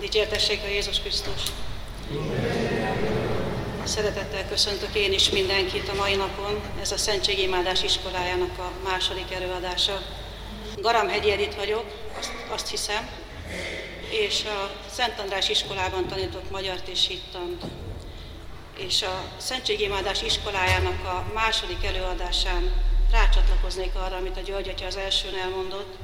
Dicsértessék a Jézus Krisztus! Szeretettel köszöntök én is mindenkit a mai napon, ez a Szentségimádás iskolájának a második előadása. Garamhegyi Edith vagyok, azt, azt hiszem, és a Szent András iskolában tanítok magyart és hittant. És a Szentségimádás iskolájának a második előadásán rácsatlakoznék arra, amit a György az elsőn elmondott,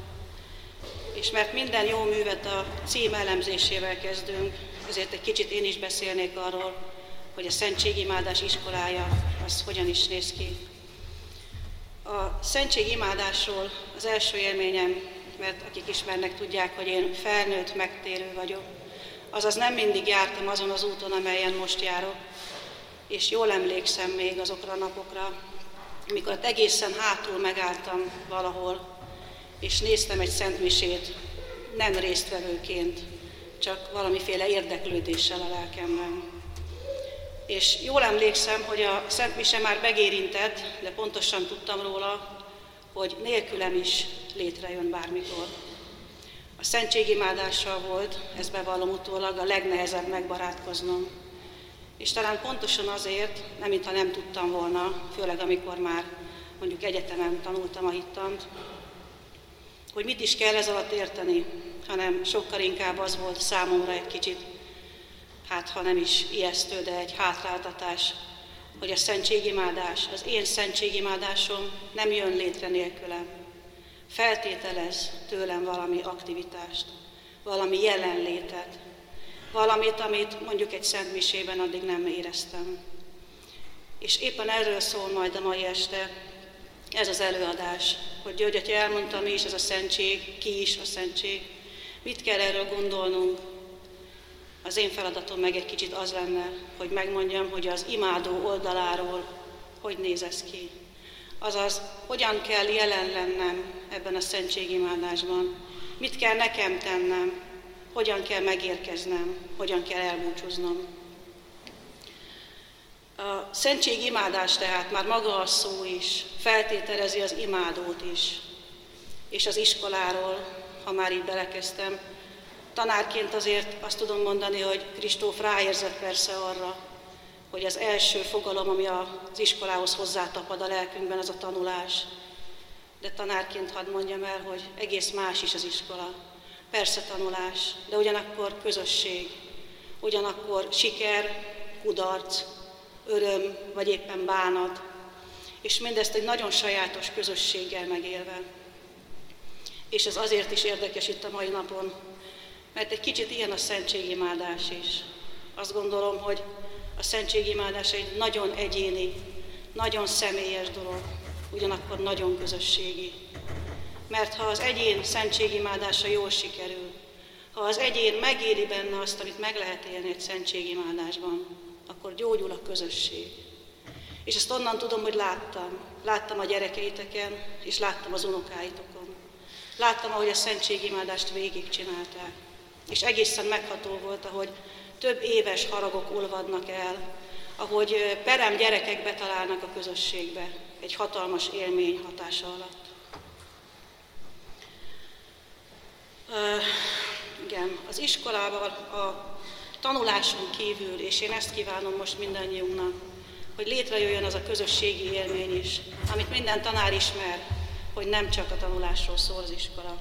és mert minden jó művet a cím elemzésével kezdünk, ezért egy kicsit én is beszélnék arról, hogy a szentségimádás iskolája az hogyan is néz ki. A szentségimádásról az első élményem, mert akik ismernek, tudják, hogy én felnőtt, megtérő vagyok, azaz nem mindig jártam azon az úton, amelyen most járok, és jól emlékszem még azokra a napokra, amikor egészen hátul megálltam valahol, és néztem egy szentmisét, nem résztvevőként, csak valamiféle érdeklődéssel a lelkemben. És jól emlékszem, hogy a Szent Mise már megérintett, de pontosan tudtam róla, hogy nélkülem is létrejön bármikor. A szentségimádással volt, ez bevallom utólag, a legnehezebb megbarátkoznom. És talán pontosan azért, nem mintha nem tudtam volna, főleg amikor már mondjuk egyetemen tanultam a hittant, hogy mit is kell ez alatt érteni, hanem sokkal inkább az volt számomra egy kicsit, hát ha nem is ijesztő, de egy hátráltatás, hogy a szentségimádás, az én szentségimádásom nem jön létre nélkülem. Feltételez tőlem valami aktivitást, valami jelenlétet, valamit, amit mondjuk egy szentmisében addig nem éreztem. És éppen erről szól majd a mai este ez az előadás, hogy György Atya elmondta, mi is ez a szentség, ki is a szentség, mit kell erről gondolnunk. Az én feladatom meg egy kicsit az lenne, hogy megmondjam, hogy az imádó oldaláról hogy néz ez ki. Azaz, hogyan kell jelen lennem ebben a szentségimádásban, mit kell nekem tennem, hogyan kell megérkeznem, hogyan kell elbúcsúznom. A szentség imádás tehát már maga a szó is feltételezi az imádót is, és az iskoláról, ha már így belekezdtem, tanárként azért azt tudom mondani, hogy Kristóf ráérzett persze arra, hogy az első fogalom, ami az iskolához hozzátapad a lelkünkben, az a tanulás. De tanárként hadd mondjam el, hogy egész más is az iskola. Persze tanulás, de ugyanakkor közösség, ugyanakkor siker, kudarc, öröm, vagy éppen bánat, és mindezt egy nagyon sajátos közösséggel megélve. És ez azért is érdekes itt a mai napon, mert egy kicsit ilyen a szentségimádás is. Azt gondolom, hogy a szentségimádás egy nagyon egyéni, nagyon személyes dolog, ugyanakkor nagyon közösségi. Mert ha az egyén szentségimádása jól sikerül, ha az egyén megéri benne azt, amit meg lehet élni egy szentségimádásban, akkor gyógyul a közösség. És ezt onnan tudom, hogy láttam. Láttam a gyerekeiteken, és láttam az unokáitokon. Láttam, ahogy a szentségimádást végigcsinálták. És egészen megható volt, ahogy több éves haragok olvadnak el, ahogy perem gyerekek betalálnak a közösségbe egy hatalmas élmény hatása alatt. Uh, igen, az iskolával a tanuláson kívül, és én ezt kívánom most mindannyiunknak, hogy létrejöjjön az a közösségi élmény is, amit minden tanár ismer, hogy nem csak a tanulásról szól az iskola.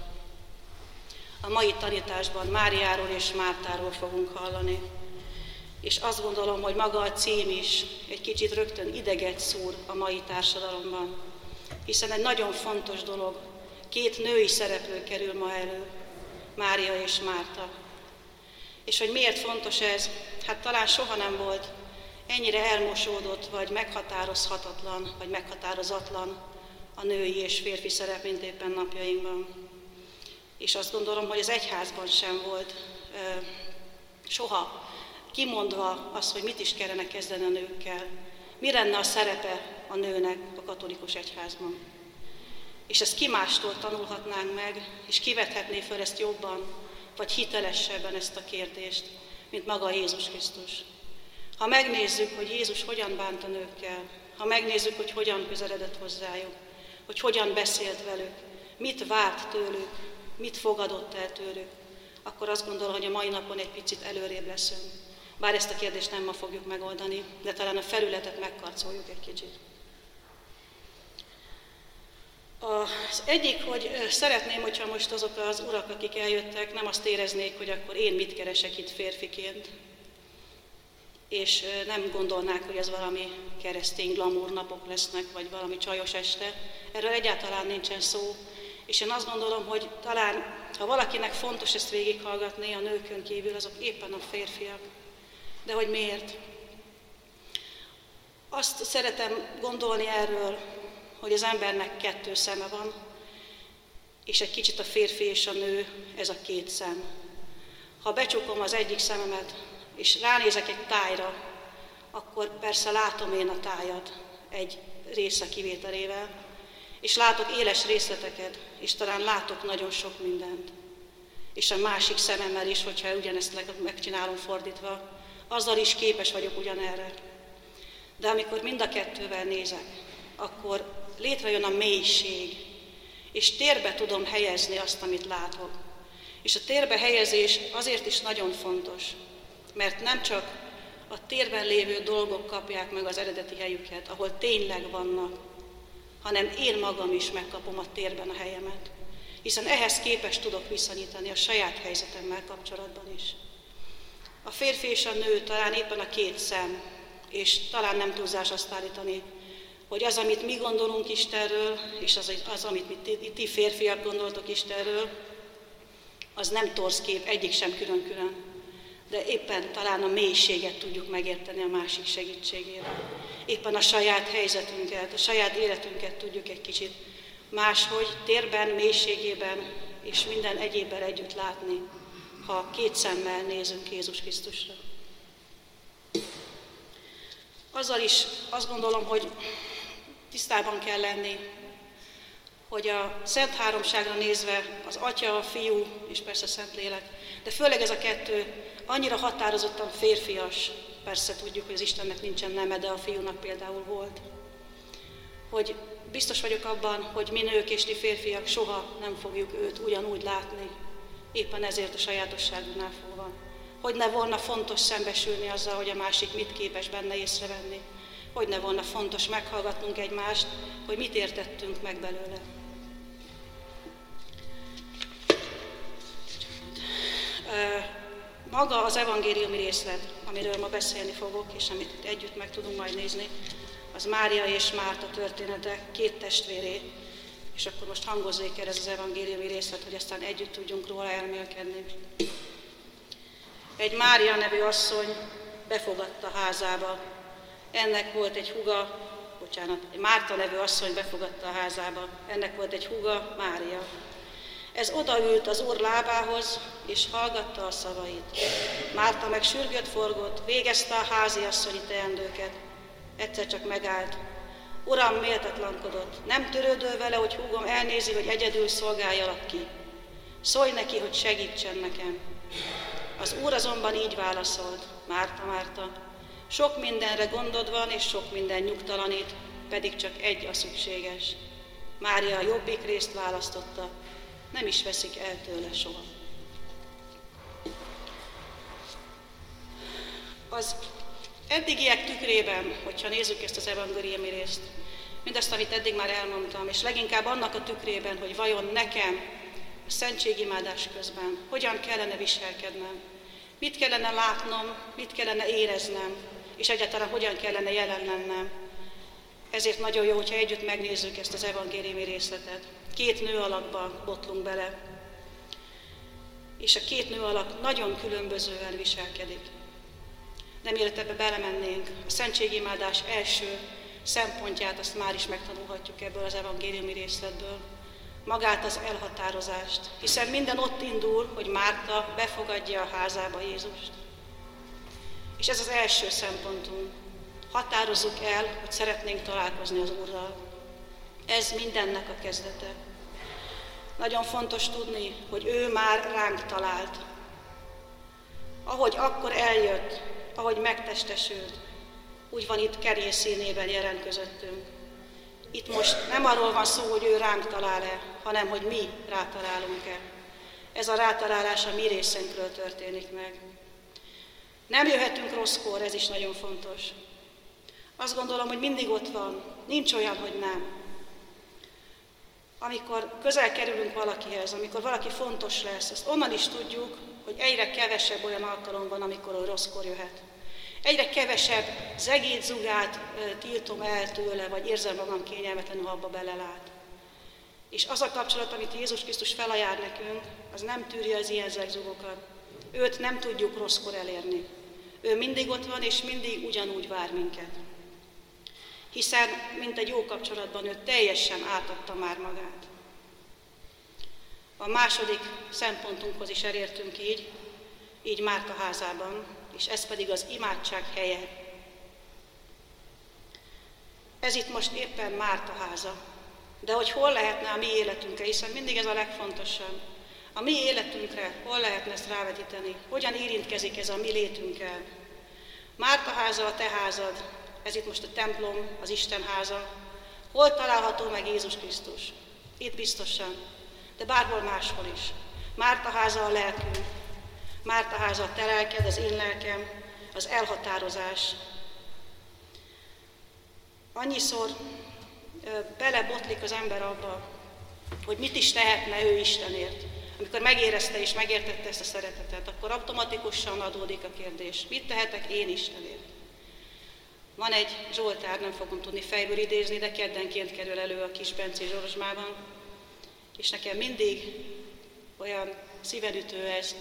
A mai tanításban Máriáról és Mártáról fogunk hallani, és azt gondolom, hogy maga a cím is egy kicsit rögtön ideget szúr a mai társadalomban, hiszen egy nagyon fontos dolog, két női szereplő kerül ma elő, Mária és Márta. És hogy miért fontos ez? Hát talán soha nem volt ennyire elmosódott, vagy meghatározhatatlan, vagy meghatározatlan a női és férfi szerep, mint éppen napjainkban. És azt gondolom, hogy az egyházban sem volt soha kimondva az, hogy mit is kellene kezdeni a nőkkel. Mi lenne a szerepe a nőnek a katolikus egyházban. És ezt ki mástól tanulhatnánk meg, és kivethetné föl ezt jobban, vagy hitelesebben ezt a kérdést, mint maga Jézus Krisztus. Ha megnézzük, hogy Jézus hogyan bánt a nőkkel, ha megnézzük, hogy hogyan közeledett hozzájuk, hogy hogyan beszélt velük, mit várt tőlük, mit fogadott el tőlük, akkor azt gondolom, hogy a mai napon egy picit előrébb leszünk. Bár ezt a kérdést nem ma fogjuk megoldani, de talán a felületet megkarcoljuk egy kicsit. Az egyik, hogy szeretném, hogyha most azok az urak, akik eljöttek, nem azt éreznék, hogy akkor én mit keresek itt férfiként, és nem gondolnák, hogy ez valami keresztény glamour napok lesznek, vagy valami csajos este. Erről egyáltalán nincsen szó. És én azt gondolom, hogy talán, ha valakinek fontos ezt végighallgatni a nőkön kívül, azok éppen a férfiak. De hogy miért? Azt szeretem gondolni erről, hogy az embernek kettő szeme van, és egy kicsit a férfi és a nő, ez a két szem. Ha becsukom az egyik szememet, és ránézek egy tájra, akkor persze látom én a tájat egy része kivételével, és látok éles részleteket, és talán látok nagyon sok mindent. És a másik szememmel is, hogyha ugyanezt megcsinálom fordítva, azzal is képes vagyok ugyanerre. De amikor mind a kettővel nézek, akkor létrejön a mélység, és térbe tudom helyezni azt, amit látok. És a térbe helyezés azért is nagyon fontos, mert nem csak a térben lévő dolgok kapják meg az eredeti helyüket, ahol tényleg vannak, hanem én magam is megkapom a térben a helyemet. Hiszen ehhez képes tudok viszonyítani a saját helyzetemmel kapcsolatban is. A férfi és a nő talán éppen a két szem, és talán nem túlzás azt állítani, hogy az, amit mi gondolunk Istenről, és az, az amit mi ti, ti férfiak gondoltok Istenről, az nem torz kép, egyik sem külön-külön. De éppen talán a mélységet tudjuk megérteni a másik segítségével. Éppen a saját helyzetünket, a saját életünket tudjuk egy kicsit máshogy, térben, mélységében és minden egyébben együtt látni, ha két szemmel nézünk Jézus Krisztusra. Azzal is azt gondolom, hogy tisztában kell lenni, hogy a Szent Háromságra nézve az Atya, a Fiú és persze a Szentlélek, de főleg ez a kettő annyira határozottan férfias, persze tudjuk, hogy az Istennek nincsen neme, de a Fiúnak például volt, hogy biztos vagyok abban, hogy mi nők és ti férfiak soha nem fogjuk őt ugyanúgy látni, éppen ezért a sajátosságunknál fogva. Hogy ne volna fontos szembesülni azzal, hogy a másik mit képes benne észrevenni, hogy ne volna fontos meghallgatnunk egymást, hogy mit értettünk meg belőle. Maga az evangéliumi részlet, amiről ma beszélni fogok, és amit együtt meg tudunk majd nézni, az Mária és Márta története, két testvéré, és akkor most hangozzék el ez az evangéliumi részlet, hogy aztán együtt tudjunk róla elmélkedni. Egy Mária nevű asszony befogadta házába ennek volt egy huga, bocsánat, Márta nevű asszony befogadta a házába, ennek volt egy huga, Mária. Ez odaült az úr lábához, és hallgatta a szavait. Márta meg sürgött forgott, végezte a házi asszonyi teendőket. Egyszer csak megállt. Uram méltatlankodott, nem törődöl vele, hogy húgom elnézi, hogy egyedül szolgáljalak ki. Szólj neki, hogy segítsen nekem. Az úr azonban így válaszolt, Márta, Márta, sok mindenre gondod van, és sok minden nyugtalanít, pedig csak egy a szükséges. Mária a jobbik részt választotta, nem is veszik el tőle soha. Az eddigiek tükrében, hogyha nézzük ezt az evangéliumi részt, mindazt, amit eddig már elmondtam, és leginkább annak a tükrében, hogy vajon nekem a szentségimádás közben hogyan kellene viselkednem, mit kellene látnom, mit kellene éreznem, és egyáltalán hogyan kellene jelen lennem. Ezért nagyon jó, hogyha együtt megnézzük ezt az evangéliumi részletet. Két nő alakba botlunk bele, és a két nő alak nagyon különbözően viselkedik. De mielőtt ebbe belemennénk, a szentségimádás első szempontját azt már is megtanulhatjuk ebből az evangéliumi részletből. Magát az elhatározást, hiszen minden ott indul, hogy Márta befogadja a házába Jézust. És ez az első szempontunk. Határozzuk el, hogy szeretnénk találkozni az Úrral. Ez mindennek a kezdete. Nagyon fontos tudni, hogy ő már ránk talált. Ahogy akkor eljött, ahogy megtestesült, úgy van itt kerényszínében jelen közöttünk. Itt most nem arról van szó, hogy ő ránk talál-e, hanem hogy mi rátalálunk-e. ez a rátalálás a mi részünkről történik meg. Nem jöhetünk rosszkor, ez is nagyon fontos. Azt gondolom, hogy mindig ott van, nincs olyan, hogy nem. Amikor közel kerülünk valakihez, amikor valaki fontos lesz, azt onnan is tudjuk, hogy egyre kevesebb olyan alkalom van, amikor rosszkor jöhet. Egyre kevesebb zegét, zugát tiltom el tőle, vagy érzem magam kényelmetlenül, ha abba belelát. És az a kapcsolat, amit Jézus Krisztus felajánl nekünk, az nem tűri az ilyen zegzugokat. Őt nem tudjuk rosszkor elérni. Ő mindig ott van, és mindig ugyanúgy vár minket. Hiszen, mint egy jó kapcsolatban, ő teljesen átadta már magát. A második szempontunkhoz is elértünk így, így Márta házában, és ez pedig az imádság helye. Ez itt most éppen Márta háza. De hogy hol lehetne a mi életünkre, hiszen mindig ez a legfontosabb. A mi életünkre hol lehetne ezt rávetíteni? Hogyan érintkezik ez a mi létünkkel? Márta háza a te házad, ez itt most a templom, az Isten háza. Hol található meg Jézus Krisztus? Itt biztosan, de bárhol máshol is. Márta háza a lelkünk, Márta háza a te lelked, az én lelkem, az elhatározás. Annyiszor belebotlik az ember abba, hogy mit is tehetne ő Istenért. Amikor megérezte és megértette ezt a szeretetet, akkor automatikusan adódik a kérdés, mit tehetek én Istenért? Van egy Zsoltár, nem fogom tudni fejből idézni, de keddenként kerül elő a kis Bencé Zsorosmában, és nekem mindig olyan szívedütő ez,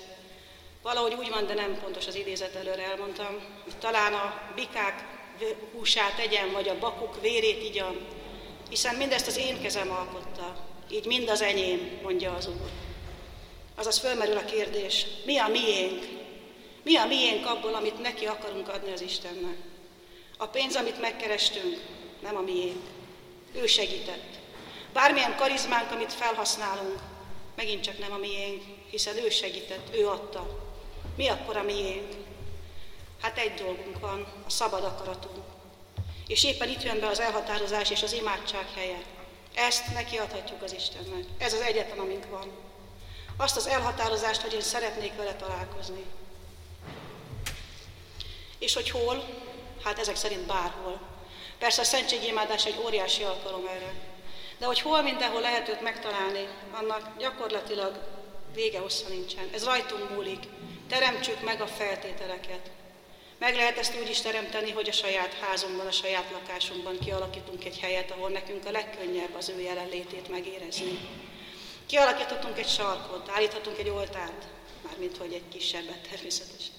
Valahogy úgy van, de nem pontos az idézet előre elmondtam, hogy talán a bikák húsát egyen, vagy a bakuk vérét igyam, hiszen mindezt az én kezem alkotta, így mind az enyém, mondja az Úr. Azaz fölmerül a kérdés, mi a miénk? Mi a miénk abból, amit neki akarunk adni az Istennek? A pénz, amit megkerestünk, nem a miénk. Ő segített. Bármilyen karizmánk, amit felhasználunk, megint csak nem a miénk, hiszen ő segített, ő adta. Mi akkor a miénk? Hát egy dolgunk van, a szabad akaratunk. És éppen itt jön be az elhatározás és az imádság helye. Ezt neki adhatjuk az Istennek. Ez az egyetlen, amink van. Azt az elhatározást, hogy én szeretnék vele találkozni. És hogy hol? Hát ezek szerint bárhol. Persze a szentségimádás egy óriási alkalom erre. De hogy hol mindenhol lehet őt megtalálni, annak gyakorlatilag vége hossza nincsen. Ez rajtunk múlik. Teremtsük meg a feltételeket. Meg lehet ezt úgy is teremteni, hogy a saját házunkban, a saját lakásunkban kialakítunk egy helyet, ahol nekünk a legkönnyebb az ő jelenlétét megérezni. Kialakítottunk egy sarkot, állíthatunk egy oltárt, mármint hogy egy kisebbet természetesen.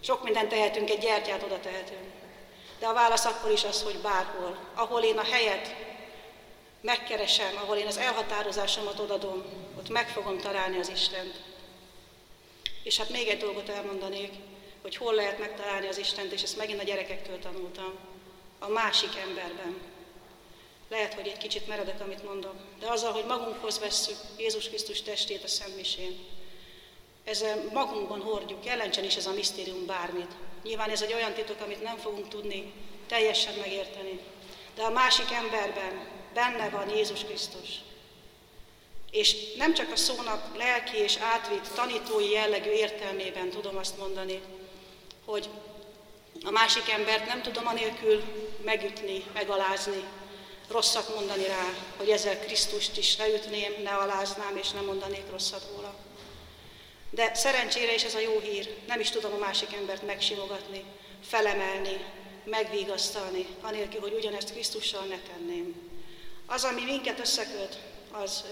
Sok mindent tehetünk, egy gyertyát oda tehetünk. De a válasz akkor is az, hogy bárhol, ahol én a helyet megkeresem, ahol én az elhatározásomat odadom, ott meg fogom találni az Istent. És hát még egy dolgot elmondanék, hogy hol lehet megtalálni az Istent, és ezt megint a gyerekektől tanultam, a másik emberben. Lehet, hogy egy kicsit meredek, amit mondok, de azzal, hogy magunkhoz vesszük Jézus Krisztus testét a Szentmisén, ezzel magunkban hordjuk, jelentsen is ez a misztérium bármit. Nyilván ez egy olyan titok, amit nem fogunk tudni teljesen megérteni. De a másik emberben benne van Jézus Krisztus. És nem csak a szónak lelki és átvitt tanítói jellegű értelmében tudom azt mondani, hogy a másik embert nem tudom anélkül megütni, megalázni, rosszat mondani rá, hogy ezzel Krisztust is leütném, ne aláznám és nem mondanék rosszat róla. De szerencsére is ez a jó hír, nem is tudom a másik embert megsimogatni, felemelni, megvigasztalni, anélkül, hogy ugyanezt Krisztussal ne tenném. Az, ami minket összeköt, az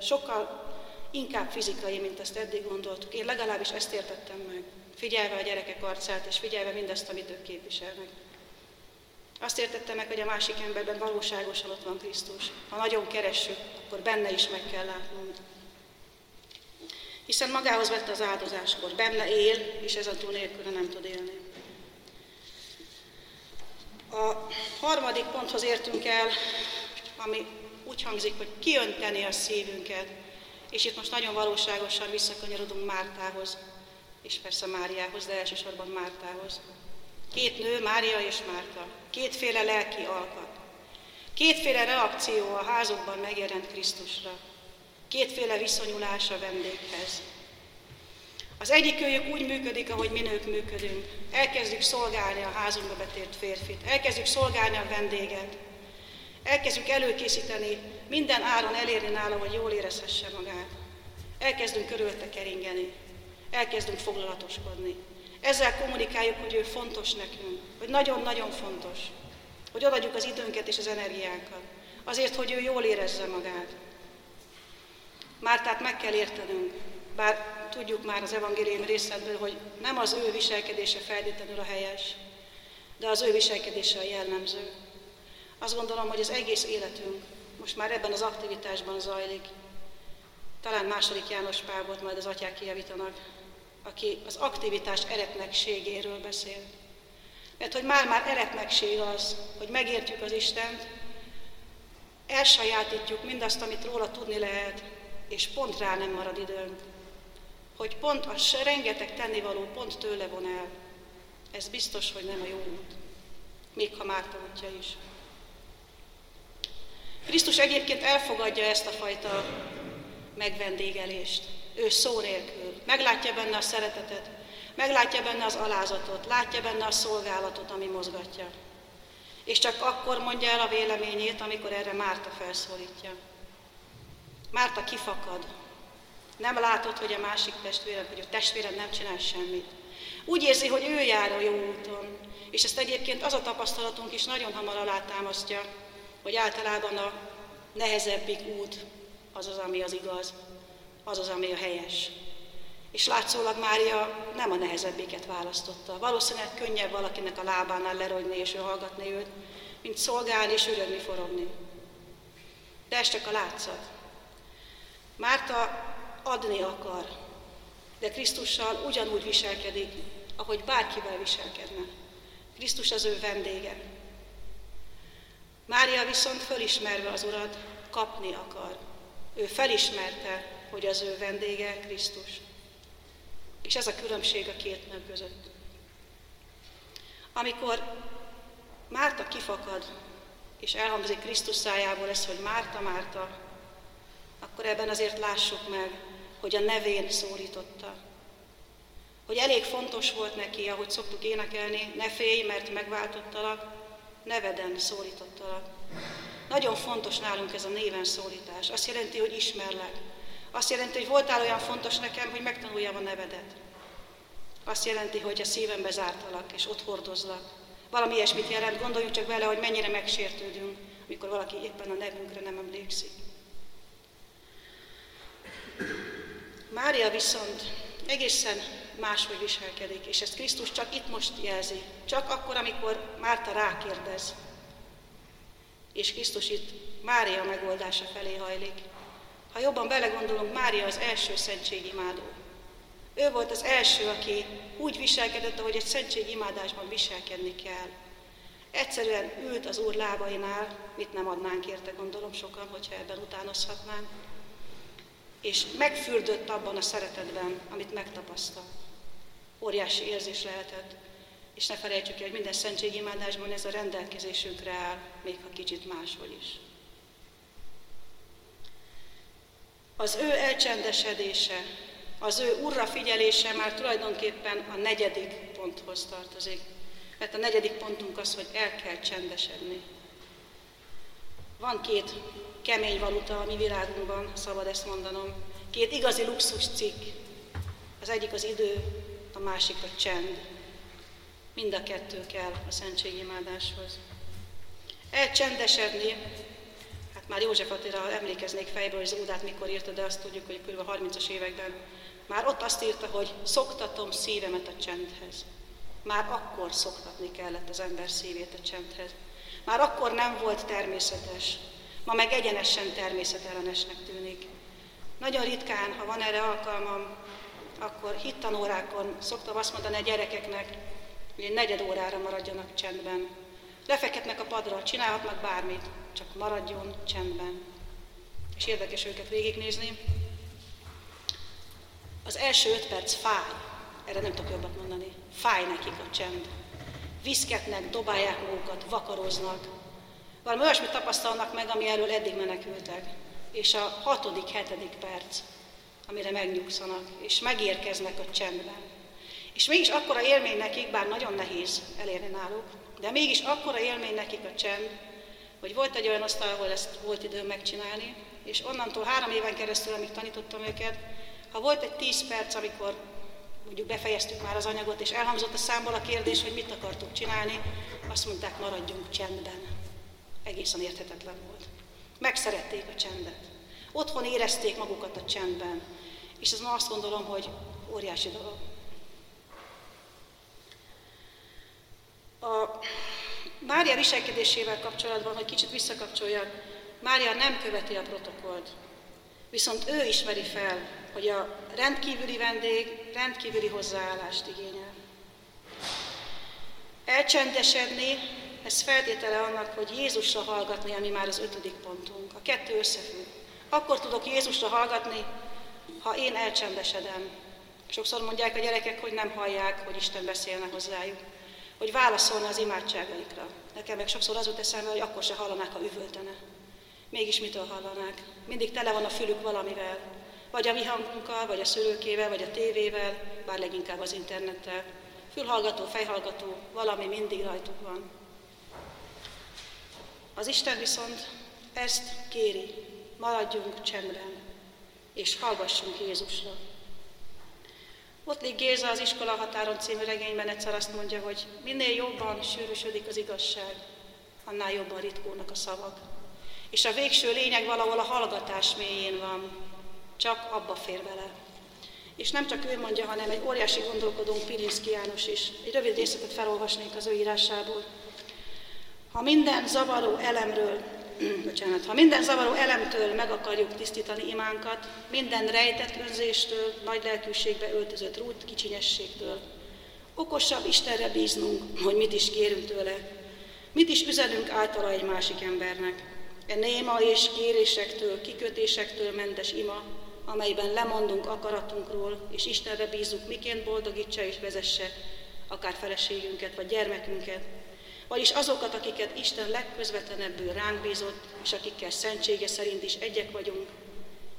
sokkal inkább fizikai, mint ezt eddig gondoltuk. Én legalábbis ezt értettem meg, figyelve a gyerekek arcát, és figyelve mindazt, amit ők képviselnek. Azt értettem meg, hogy a másik emberben valóságosan ott van Krisztus. Ha nagyon keressük, akkor benne is meg kell látnunk. Hiszen magához vette az áldozáskor, benne él, és ez a túl nélkül nem tud élni. A harmadik ponthoz értünk el, ami úgy hangzik, hogy kiönteni a szívünket. És itt most nagyon valóságosan visszakanyarodunk Mártához, és persze Máriához, de elsősorban Mártához. Két nő, Mária és Márta. Kétféle lelki alkat. Kétféle reakció a házukban megjelent Krisztusra. Kétféle viszonyulás a vendéghez. Az egyik őjük úgy működik, ahogy mi nők működünk. Elkezdjük szolgálni a házunkba betért férfit, elkezdjük szolgálni a vendéget, elkezdjük előkészíteni, minden áron elérni nála, hogy jól érezhesse magát. Elkezdünk körülte keringeni, elkezdünk foglalatoskodni. Ezzel kommunikáljuk, hogy ő fontos nekünk, hogy nagyon-nagyon fontos, hogy odaadjuk az időnket és az energiánkat, azért, hogy ő jól érezze magát. Mártát meg kell értenünk, bár tudjuk már az evangélium részletből, hogy nem az ő viselkedése feltétlenül a helyes, de az ő viselkedése a jellemző. Azt gondolom, hogy az egész életünk most már ebben az aktivitásban zajlik. Talán második János Pál volt, majd az atyák kijavítanak, aki az aktivitás eretnekségéről beszél. Mert hogy már-már eretnekség az, hogy megértjük az Istent, elsajátítjuk mindazt, amit róla tudni lehet, és pont rá nem marad időnk. Hogy pont a rengeteg tennivaló pont tőle von el. Ez biztos, hogy nem a jó út. Még ha Márta útja is. Krisztus egyébként elfogadja ezt a fajta megvendégelést. Ő szó nélkül. Meglátja benne a szeretetet, meglátja benne az alázatot, látja benne a szolgálatot, ami mozgatja. És csak akkor mondja el a véleményét, amikor erre Márta felszólítja. Márta kifakad. Nem látod, hogy a másik testvéred, hogy a testvéred nem csinál semmit. Úgy érzi, hogy ő jár a jó úton. És ezt egyébként az a tapasztalatunk is nagyon hamar alátámasztja, hogy általában a nehezebbik út az az, ami az igaz, az az, ami a helyes. És látszólag Mária nem a nehezebbiket választotta. Valószínűleg könnyebb valakinek a lábánál lerogyni és ő hallgatni őt, mint szolgálni és ürödni, forogni. De ez csak a látszat. Márta adni akar, de Krisztussal ugyanúgy viselkedik, ahogy bárkivel viselkedne. Krisztus az ő vendége. Mária viszont fölismerve az Urat, kapni akar. Ő felismerte, hogy az ő vendége Krisztus. És ez a különbség a két nő között. Amikor Márta kifakad, és elhangzik Krisztus szájából ez, hogy Márta, Márta, akkor ebben azért lássuk meg, hogy a nevén szólította. Hogy elég fontos volt neki, ahogy szoktuk énekelni, ne félj, mert megváltottalak, neveden szólítottalak. Nagyon fontos nálunk ez a néven szólítás. Azt jelenti, hogy ismerlek. Azt jelenti, hogy voltál olyan fontos nekem, hogy megtanuljam a nevedet. Azt jelenti, hogy a szívembe zártalak, és ott hordozlak. Valami ilyesmit jelent, gondoljuk csak vele, hogy mennyire megsértődünk, amikor valaki éppen a nevünkre nem emlékszik. Mária viszont egészen máshogy viselkedik, és ezt Krisztus csak itt most jelzi. Csak akkor, amikor Márta rákérdez. És Krisztus itt Mária megoldása felé hajlik. Ha jobban belegondolunk, Mária az első szentségimádó. Ő volt az első, aki úgy viselkedett, ahogy egy szentségimádásban viselkedni kell. Egyszerűen ült az Úr lábainál, mit nem adnánk érte, gondolom sokan, hogyha ebben utánozhatnánk és megfürdött abban a szeretetben, amit megtapasztal. Óriási érzés lehetett, és ne felejtsük el, hogy minden szentségimádásban ez a rendelkezésünkre áll, még ha kicsit máshol is. Az ő elcsendesedése, az ő urra figyelése már tulajdonképpen a negyedik ponthoz tartozik. Mert a negyedik pontunk az, hogy el kell csendesedni. Van két kemény valuta a mi világunkban, szabad ezt mondanom. Két igazi luxus cikk. Az egyik az idő, a másik a csend. Mind a kettő kell a szentségimádáshoz. Elcsendesedni, már József Attila emlékeznék fejből, hogy Zúdát mikor írta, de azt tudjuk, hogy kb. 30-as években már ott azt írta, hogy szoktatom szívemet a csendhez. Már akkor szoktatni kellett az ember szívét a csendhez. Már akkor nem volt természetes, ma meg egyenesen természetellenesnek tűnik. Nagyon ritkán, ha van erre alkalmam, akkor hittanórákon szoktam azt mondani a gyerekeknek, hogy egy negyed órára maradjanak csendben. Lefeketnek a padra, csinálhatnak bármit, csak maradjon csendben. És érdekes őket végignézni. Az első öt perc fáj, erre nem tudok jobbat mondani. Fáj nekik a csend. Viszketnek, dobálják magukat, vakaroznak, valami olyasmit tapasztalnak meg, ami elől eddig menekültek. És a hatodik, hetedik perc amire megnyugszanak, és megérkeznek a csendben. És mégis akkora élmény nekik, bár nagyon nehéz elérni náluk, de mégis akkora élmény nekik a csend, hogy volt egy olyan asztal, ahol ezt volt időm megcsinálni, és onnantól három éven keresztül, amíg tanítottam őket, ha volt egy tíz perc, amikor mondjuk befejeztük már az anyagot, és elhangzott a számból a kérdés, hogy mit akartuk csinálni, azt mondták, maradjunk csendben. Egészen érthetetlen volt. Megszerették a csendet. Otthon érezték magukat a csendben. És ez ma azt gondolom, hogy óriási dolog. A Mária viselkedésével kapcsolatban, hogy kicsit visszakapcsoljak, Mária nem követi a protokollt. Viszont ő ismeri fel, hogy a rendkívüli vendég rendkívüli hozzáállást igényel. Elcsendesedni, ez feltétele annak, hogy Jézusra hallgatni, ami már az ötödik pontunk. A kettő összefügg. Akkor tudok Jézusra hallgatni, ha én elcsendesedem. Sokszor mondják a gyerekek, hogy nem hallják, hogy Isten beszélne hozzájuk, hogy válaszolna az imádságaikra. Nekem meg sokszor az jut eszembe, hogy akkor se hallanák, ha üvöltene. Mégis mitől hallanák? Mindig tele van a fülük valamivel. Vagy a mi hangunkkal, vagy a szülőkével, vagy a tévével, bár leginkább az internettel. Fülhallgató, fejhallgató, valami mindig rajtuk van. Az Isten viszont ezt kéri, maradjunk csendben, és hallgassunk Jézusra. Ottlik Géza az Iskola határon című regényben egyszer azt mondja, hogy minél jobban sűrűsödik az igazság, annál jobban ritkulnak a szavak. És a végső lényeg valahol a hallgatás mélyén van, csak abba fér vele. És nem csak ő mondja, hanem egy óriási gondolkodónk Pilinszki János is. Egy rövid részletet felolvasnék az ő írásából. Ha minden zavaró elemről, bocsánat, ha minden zavaró elemtől meg akarjuk tisztítani imánkat, minden rejtett önzéstől, nagy lelkűségbe öltözött rút kicsinyességtől, okosabb Istenre bíznunk, hogy mit is kérünk tőle, mit is üzenünk általa egy másik embernek. E néma és kérésektől, kikötésektől mentes ima, amelyben lemondunk akaratunkról, és Istenre bízunk, miként boldogítsa és vezesse akár feleségünket vagy gyermekünket, vagyis azokat, akiket Isten legközvetlenebbül ránk bízott, és akikkel szentsége szerint is egyek vagyunk.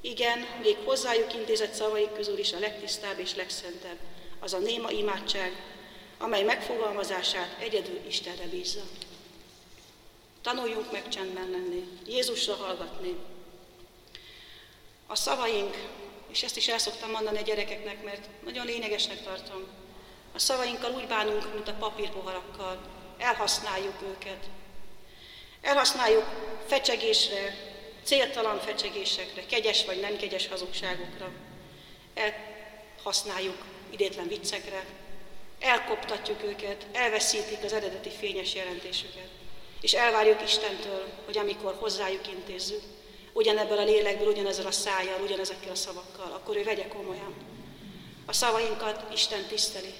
Igen, még hozzájuk intézett szavaik közül is a legtisztább és legszentebb, az a néma imádság, amely megfogalmazását egyedül Istenre bízza. Tanuljunk meg csendben lenni, Jézusra hallgatni. A szavaink, és ezt is el szoktam mondani a gyerekeknek, mert nagyon lényegesnek tartom, a szavainkkal úgy bánunk, mint a papírpoharakkal, elhasználjuk őket. Elhasználjuk fecsegésre, céltalan fecsegésekre, kegyes vagy nem kegyes hazugságokra. Elhasználjuk idétlen viccekre, elkoptatjuk őket, elveszítik az eredeti fényes jelentésüket. És elvárjuk Istentől, hogy amikor hozzájuk intézzük, ugyanebből a lélekből, ugyanezzel a szájjal, ugyanezekkel a szavakkal, akkor ő vegye komolyan. A szavainkat Isten tiszteli.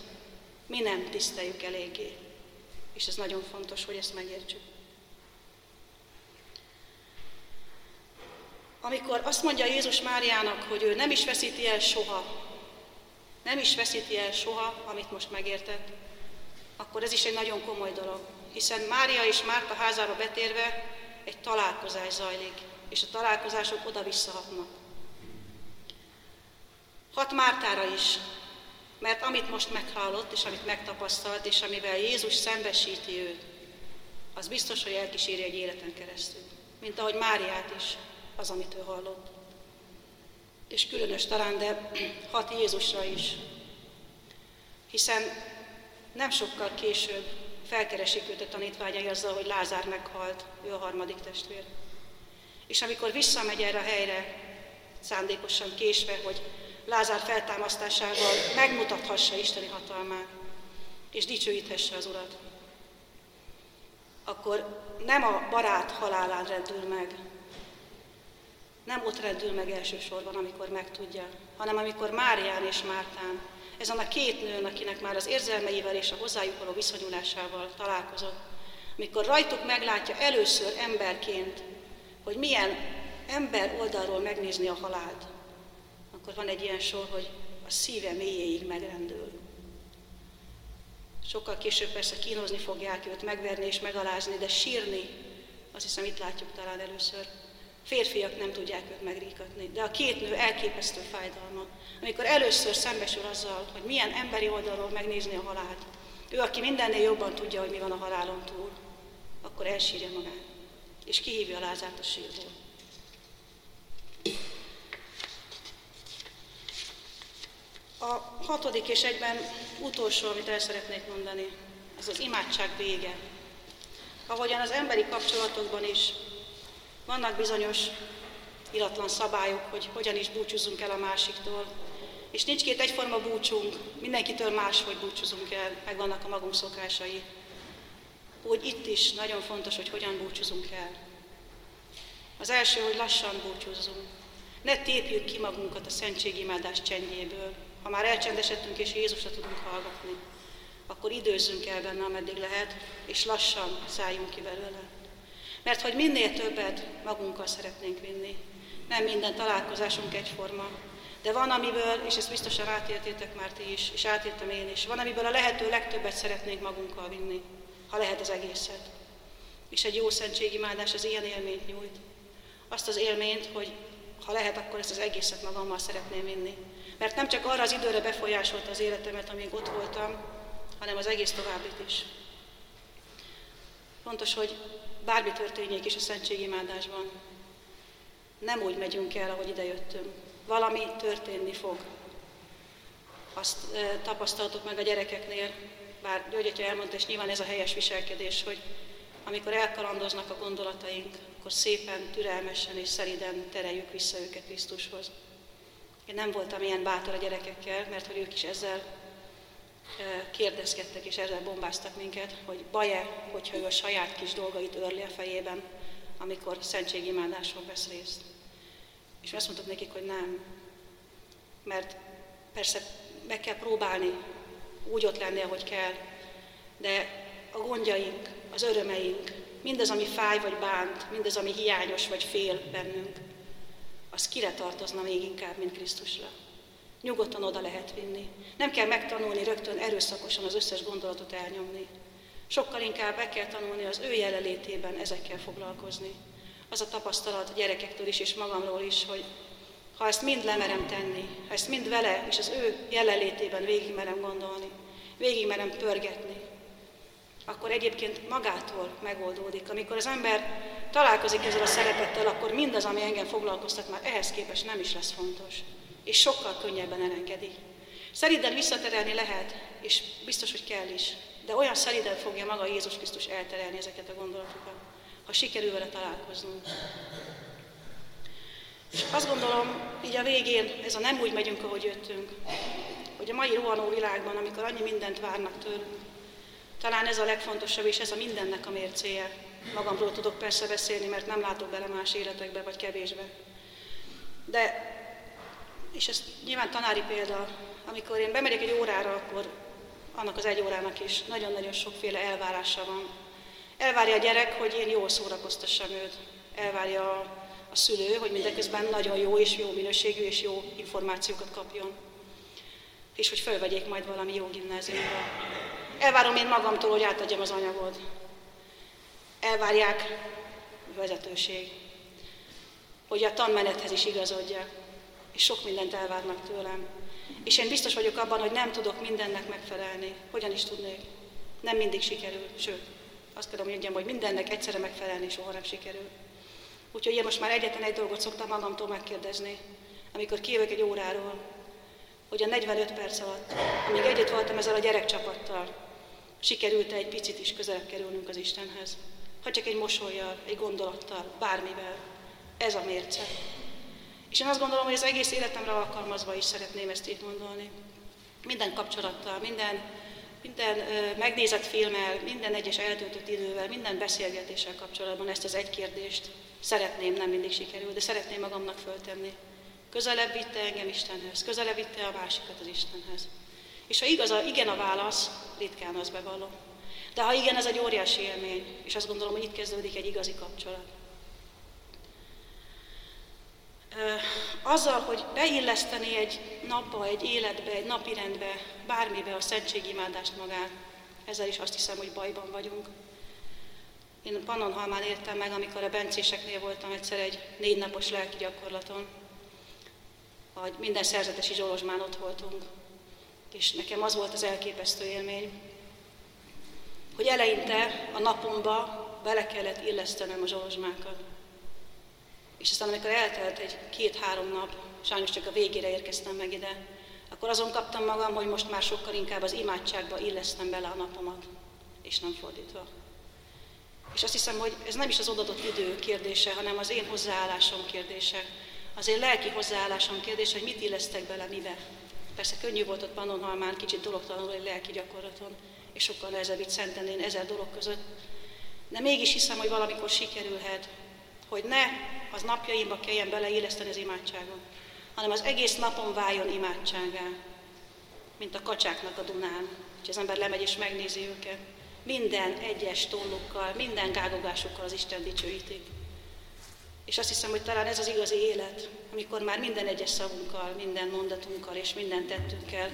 Mi nem tiszteljük eléggé. És ez nagyon fontos, hogy ezt megértsük. Amikor azt mondja Jézus Máriának, hogy ő nem is veszíti el soha, nem is veszíti el soha, amit most megértett, akkor ez is egy nagyon komoly dolog. Hiszen Mária és Márta házába betérve egy találkozás zajlik, és a találkozások oda-visszahatnak. Hat Mártára is, mert amit most meghallott, és amit megtapasztalt, és amivel Jézus szembesíti őt, az biztos, hogy elkíséri egy életen keresztül. Mint ahogy Máriát is, az, amit ő hallott. És különös talán, de hat Jézusra is. Hiszen nem sokkal később felkeresik őt a tanítványai azzal, hogy Lázár meghalt, ő a harmadik testvér. És amikor visszamegy erre a helyre, szándékosan késve, hogy Lázár feltámasztásával megmutathassa Isteni hatalmát, és dicsőíthesse az Urat, akkor nem a barát halálán rendül meg, nem ott rendül meg elsősorban, amikor megtudja, hanem amikor Márián és Mártán, ezen a két nőn, akinek már az érzelmeivel és a hozzájuk való viszonyulásával találkozott, amikor rajtuk meglátja először emberként, hogy milyen ember oldalról megnézni a halált, akkor van egy ilyen sor, hogy a szíve mélyéig megrendül. Sokkal később persze kínozni fogják őt, megverni és megalázni, de sírni, azt hiszem itt látjuk talán először, Férfiak nem tudják őt megríkatni, de a két nő elképesztő fájdalma. Amikor először szembesül azzal, hogy milyen emberi oldalról megnézni a halált, ő, aki mindennél jobban tudja, hogy mi van a halálon túl, akkor elsírja magát, és kihívja Lázárt a sírból. A hatodik és egyben utolsó, amit el szeretnék mondani, ez az imádság vége. Ahogyan az emberi kapcsolatokban is vannak bizonyos iratlan szabályok, hogy hogyan is búcsúzunk el a másiktól, és nincs két egyforma búcsunk, mindenkitől máshogy búcsúzunk el, meg vannak a magunk szokásai. Úgy itt is nagyon fontos, hogy hogyan búcsúzunk el. Az első, hogy lassan búcsúzzunk. Ne tépjük ki magunkat a szentségimádás csendjéből. Ha már elcsendesedtünk és Jézusra tudunk hallgatni, akkor időzzünk el benne, ameddig lehet, és lassan szálljunk ki belőle. Mert hogy minél többet magunkkal szeretnénk vinni. Nem minden találkozásunk egyforma, de van, amiből, és ezt biztosan átéltétek már ti is, és átéltem én is, van, amiből a lehető legtöbbet szeretnénk magunkkal vinni, ha lehet az egészet. És egy jó szentségimádás az ilyen élményt nyújt. Azt az élményt, hogy ha lehet, akkor ezt az egészet magammal szeretném vinni. Mert nem csak arra az időre befolyásolta az életemet, amíg ott voltam, hanem az egész továbbit is. Fontos, hogy bármi történjék is a szentségimádásban, nem úgy megyünk el, ahogy idejöttünk. Valami történni fog. Azt e, tapasztaltuk meg a gyerekeknél, bár György elmondta, és nyilván ez a helyes viselkedés, hogy amikor elkalandoznak a gondolataink, akkor szépen, türelmesen és szeriden tereljük vissza őket Krisztushoz. Én nem voltam ilyen bátor a gyerekekkel, mert hogy ők is ezzel kérdezkedtek és ezzel bombáztak minket, hogy baj-e, hogyha ő a saját kis dolgait örli a fejében, amikor szentségimádáson vesz részt. És azt mondtuk nekik, hogy nem. Mert persze meg kell próbálni úgy ott lenni, ahogy kell, de a gondjaink, az örömeink, mindaz, ami fáj vagy bánt, mindaz, ami hiányos vagy fél bennünk, az kire tartozna még inkább, mint Krisztusra. Nyugodtan oda lehet vinni. Nem kell megtanulni rögtön erőszakosan az összes gondolatot elnyomni. Sokkal inkább meg kell tanulni az ő jelenlétében ezekkel foglalkozni. Az a tapasztalat a gyerekektől is és magamról is, hogy ha ezt mind lemerem tenni, ha ezt mind vele és az ő jelenlétében végig merem gondolni, végig merem pörgetni, akkor egyébként magától megoldódik. Amikor az ember találkozik ezzel a szerepettel, akkor mindaz, ami engem foglalkoztat, már ehhez képest nem is lesz fontos. És sokkal könnyebben elengedi. Szeriden visszaterelni lehet, és biztos, hogy kell is. De olyan szeriden fogja maga Jézus Krisztus elterelni ezeket a gondolatokat, ha sikerül vele találkoznunk. És azt gondolom, így a végén, ez a nem úgy megyünk, ahogy jöttünk, hogy a mai rohanó világban, amikor annyi mindent várnak tőlünk, talán ez a legfontosabb, és ez a mindennek a mércéje. Magamról tudok persze beszélni, mert nem látok bele más életekbe, vagy kevésbe. De, és ez nyilván tanári példa, amikor én bemegyek egy órára, akkor annak az egy órának is nagyon-nagyon sokféle elvárása van. Elvárja a gyerek, hogy én jól szórakoztassam őt. Elvárja a, a szülő, hogy mindeközben nagyon jó és jó minőségű és jó információkat kapjon. És hogy fölvegyék majd valami jó gimnáziumra. Elvárom én magamtól, hogy átadjam az anyagot. Elvárják vezetőség, hogy a tanmenethez is igazodja, és sok mindent elvárnak tőlem. És én biztos vagyok abban, hogy nem tudok mindennek megfelelni. Hogyan is tudnék? Nem mindig sikerül, sőt, azt kell mondjam, hogy mindennek egyszerre megfelelni soha nem sikerül. Úgyhogy én most már egyetlen egy dolgot szoktam magamtól megkérdezni, amikor kijövök egy óráról, hogy a 45 perc alatt, amíg együtt voltam ezzel a gyerekcsapattal, sikerült egy picit is közelebb kerülnünk az Istenhez. Ha csak egy mosolyjal, egy gondolattal, bármivel. Ez a mérce. És én azt gondolom, hogy az egész életemre alkalmazva is szeretném ezt így gondolni. Minden kapcsolattal, minden, minden ö, megnézett filmmel, minden egyes eltöltött idővel, minden beszélgetéssel kapcsolatban ezt az egy kérdést szeretném, nem mindig sikerül, de szeretném magamnak föltenni. Közelebb vitte engem Istenhez, közelebb vitte a másikat az Istenhez. És ha igaz, a, igen a válasz, ritkán az bevallom. De ha igen, ez egy óriási élmény, és azt gondolom, hogy itt kezdődik egy igazi kapcsolat. Azzal, hogy beilleszteni egy napba, egy életbe, egy napirendbe, bármibe a szentségimádást magát, ezzel is azt hiszem, hogy bajban vagyunk. Én Pannonhalmán értem meg, amikor a bencéseknél voltam egyszer egy négy napos lelki gyakorlaton, hogy minden szerzetesi Zsolozsmán ott voltunk. És nekem az volt az elképesztő élmény, eleinte a napomba bele kellett illesztenem a zsolozsmákat. És aztán amikor eltelt egy két-három nap, sajnos csak a végére érkeztem meg ide, akkor azon kaptam magam, hogy most már sokkal inkább az imádságba illesztem bele a napomat, és nem fordítva. És azt hiszem, hogy ez nem is az odadott idő kérdése, hanem az én hozzáállásom kérdése. Az én lelki hozzáállásom kérdése, hogy mit illesztek bele mibe. Persze könnyű volt ott Pannonhalmán kicsit dologtalanul egy lelki gyakorlaton, és sokkal nehezebb itt Szentendén ezer dolog között. De mégis hiszem, hogy valamikor sikerülhet, hogy ne az napjaimba kelljen beleilleszteni az imádságot, hanem az egész napon váljon imádságá, mint a kacsáknak a Dunán, hogy az ember lemegy és megnézi őket. Minden egyes tollukkal, minden gágogásukkal az Isten dicsőítik. És azt hiszem, hogy talán ez az igazi élet, amikor már minden egyes szavunkkal, minden mondatunkkal és minden tettünkkel,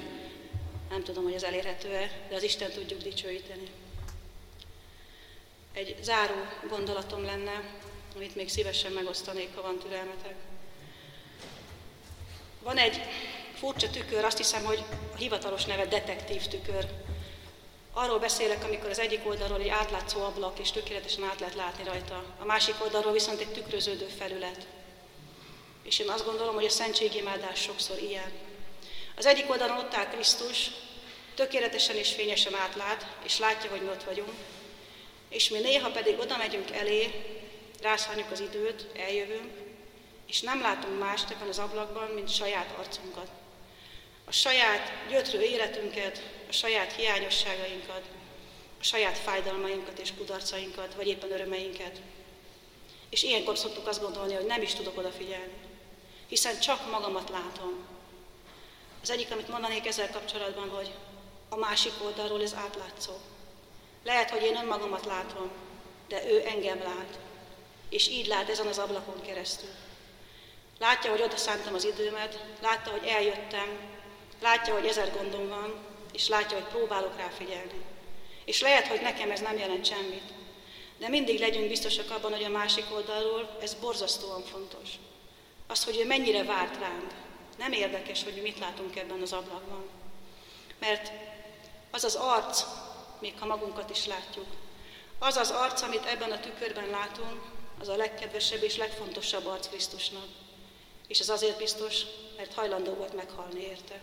nem tudom, hogy ez elérhető-e, de az Isten tudjuk dicsőíteni. Egy záró gondolatom lenne, amit még szívesen megosztanék, ha van türelmetek. Van egy furcsa tükör, azt hiszem, hogy a hivatalos neve detektív tükör. Arról beszélek, amikor az egyik oldalról egy átlátszó ablak, és tökéletesen át lehet látni rajta. A másik oldalról viszont egy tükröződő felület. És én azt gondolom, hogy a szentségimádás sokszor ilyen. Az egyik oldalon ott áll Krisztus, tökéletesen és fényesen átlát, és látja, hogy mi ott vagyunk. És mi néha pedig oda megyünk elé, rászánjuk az időt, eljövünk, és nem látunk mást ebben az ablakban, mint saját arcunkat. A saját gyötrő életünket, a saját hiányosságainkat, a saját fájdalmainkat és kudarcainkat, vagy éppen örömeinket. És ilyenkor szoktuk azt gondolni, hogy nem is tudok odafigyelni, hiszen csak magamat látom. Az egyik, amit mondanék ezzel kapcsolatban, hogy a másik oldalról ez átlátszó. Lehet, hogy én önmagamat látom, de ő engem lát, és így lát ezen az ablakon keresztül. Látja, hogy oda szántam az időmet, látta, hogy eljöttem, látja, hogy ezer gondom van, és látja, hogy próbálok rá figyelni. És lehet, hogy nekem ez nem jelent semmit, de mindig legyünk biztosak abban, hogy a másik oldalról ez borzasztóan fontos. Az, hogy ő mennyire várt ránk. Nem érdekes, hogy mi mit látunk ebben az ablakban. Mert az az arc, még ha magunkat is látjuk, az az arc, amit ebben a tükörben látunk, az a legkedvesebb és legfontosabb arc Krisztusnak. És ez azért biztos, mert hajlandó volt meghalni érte.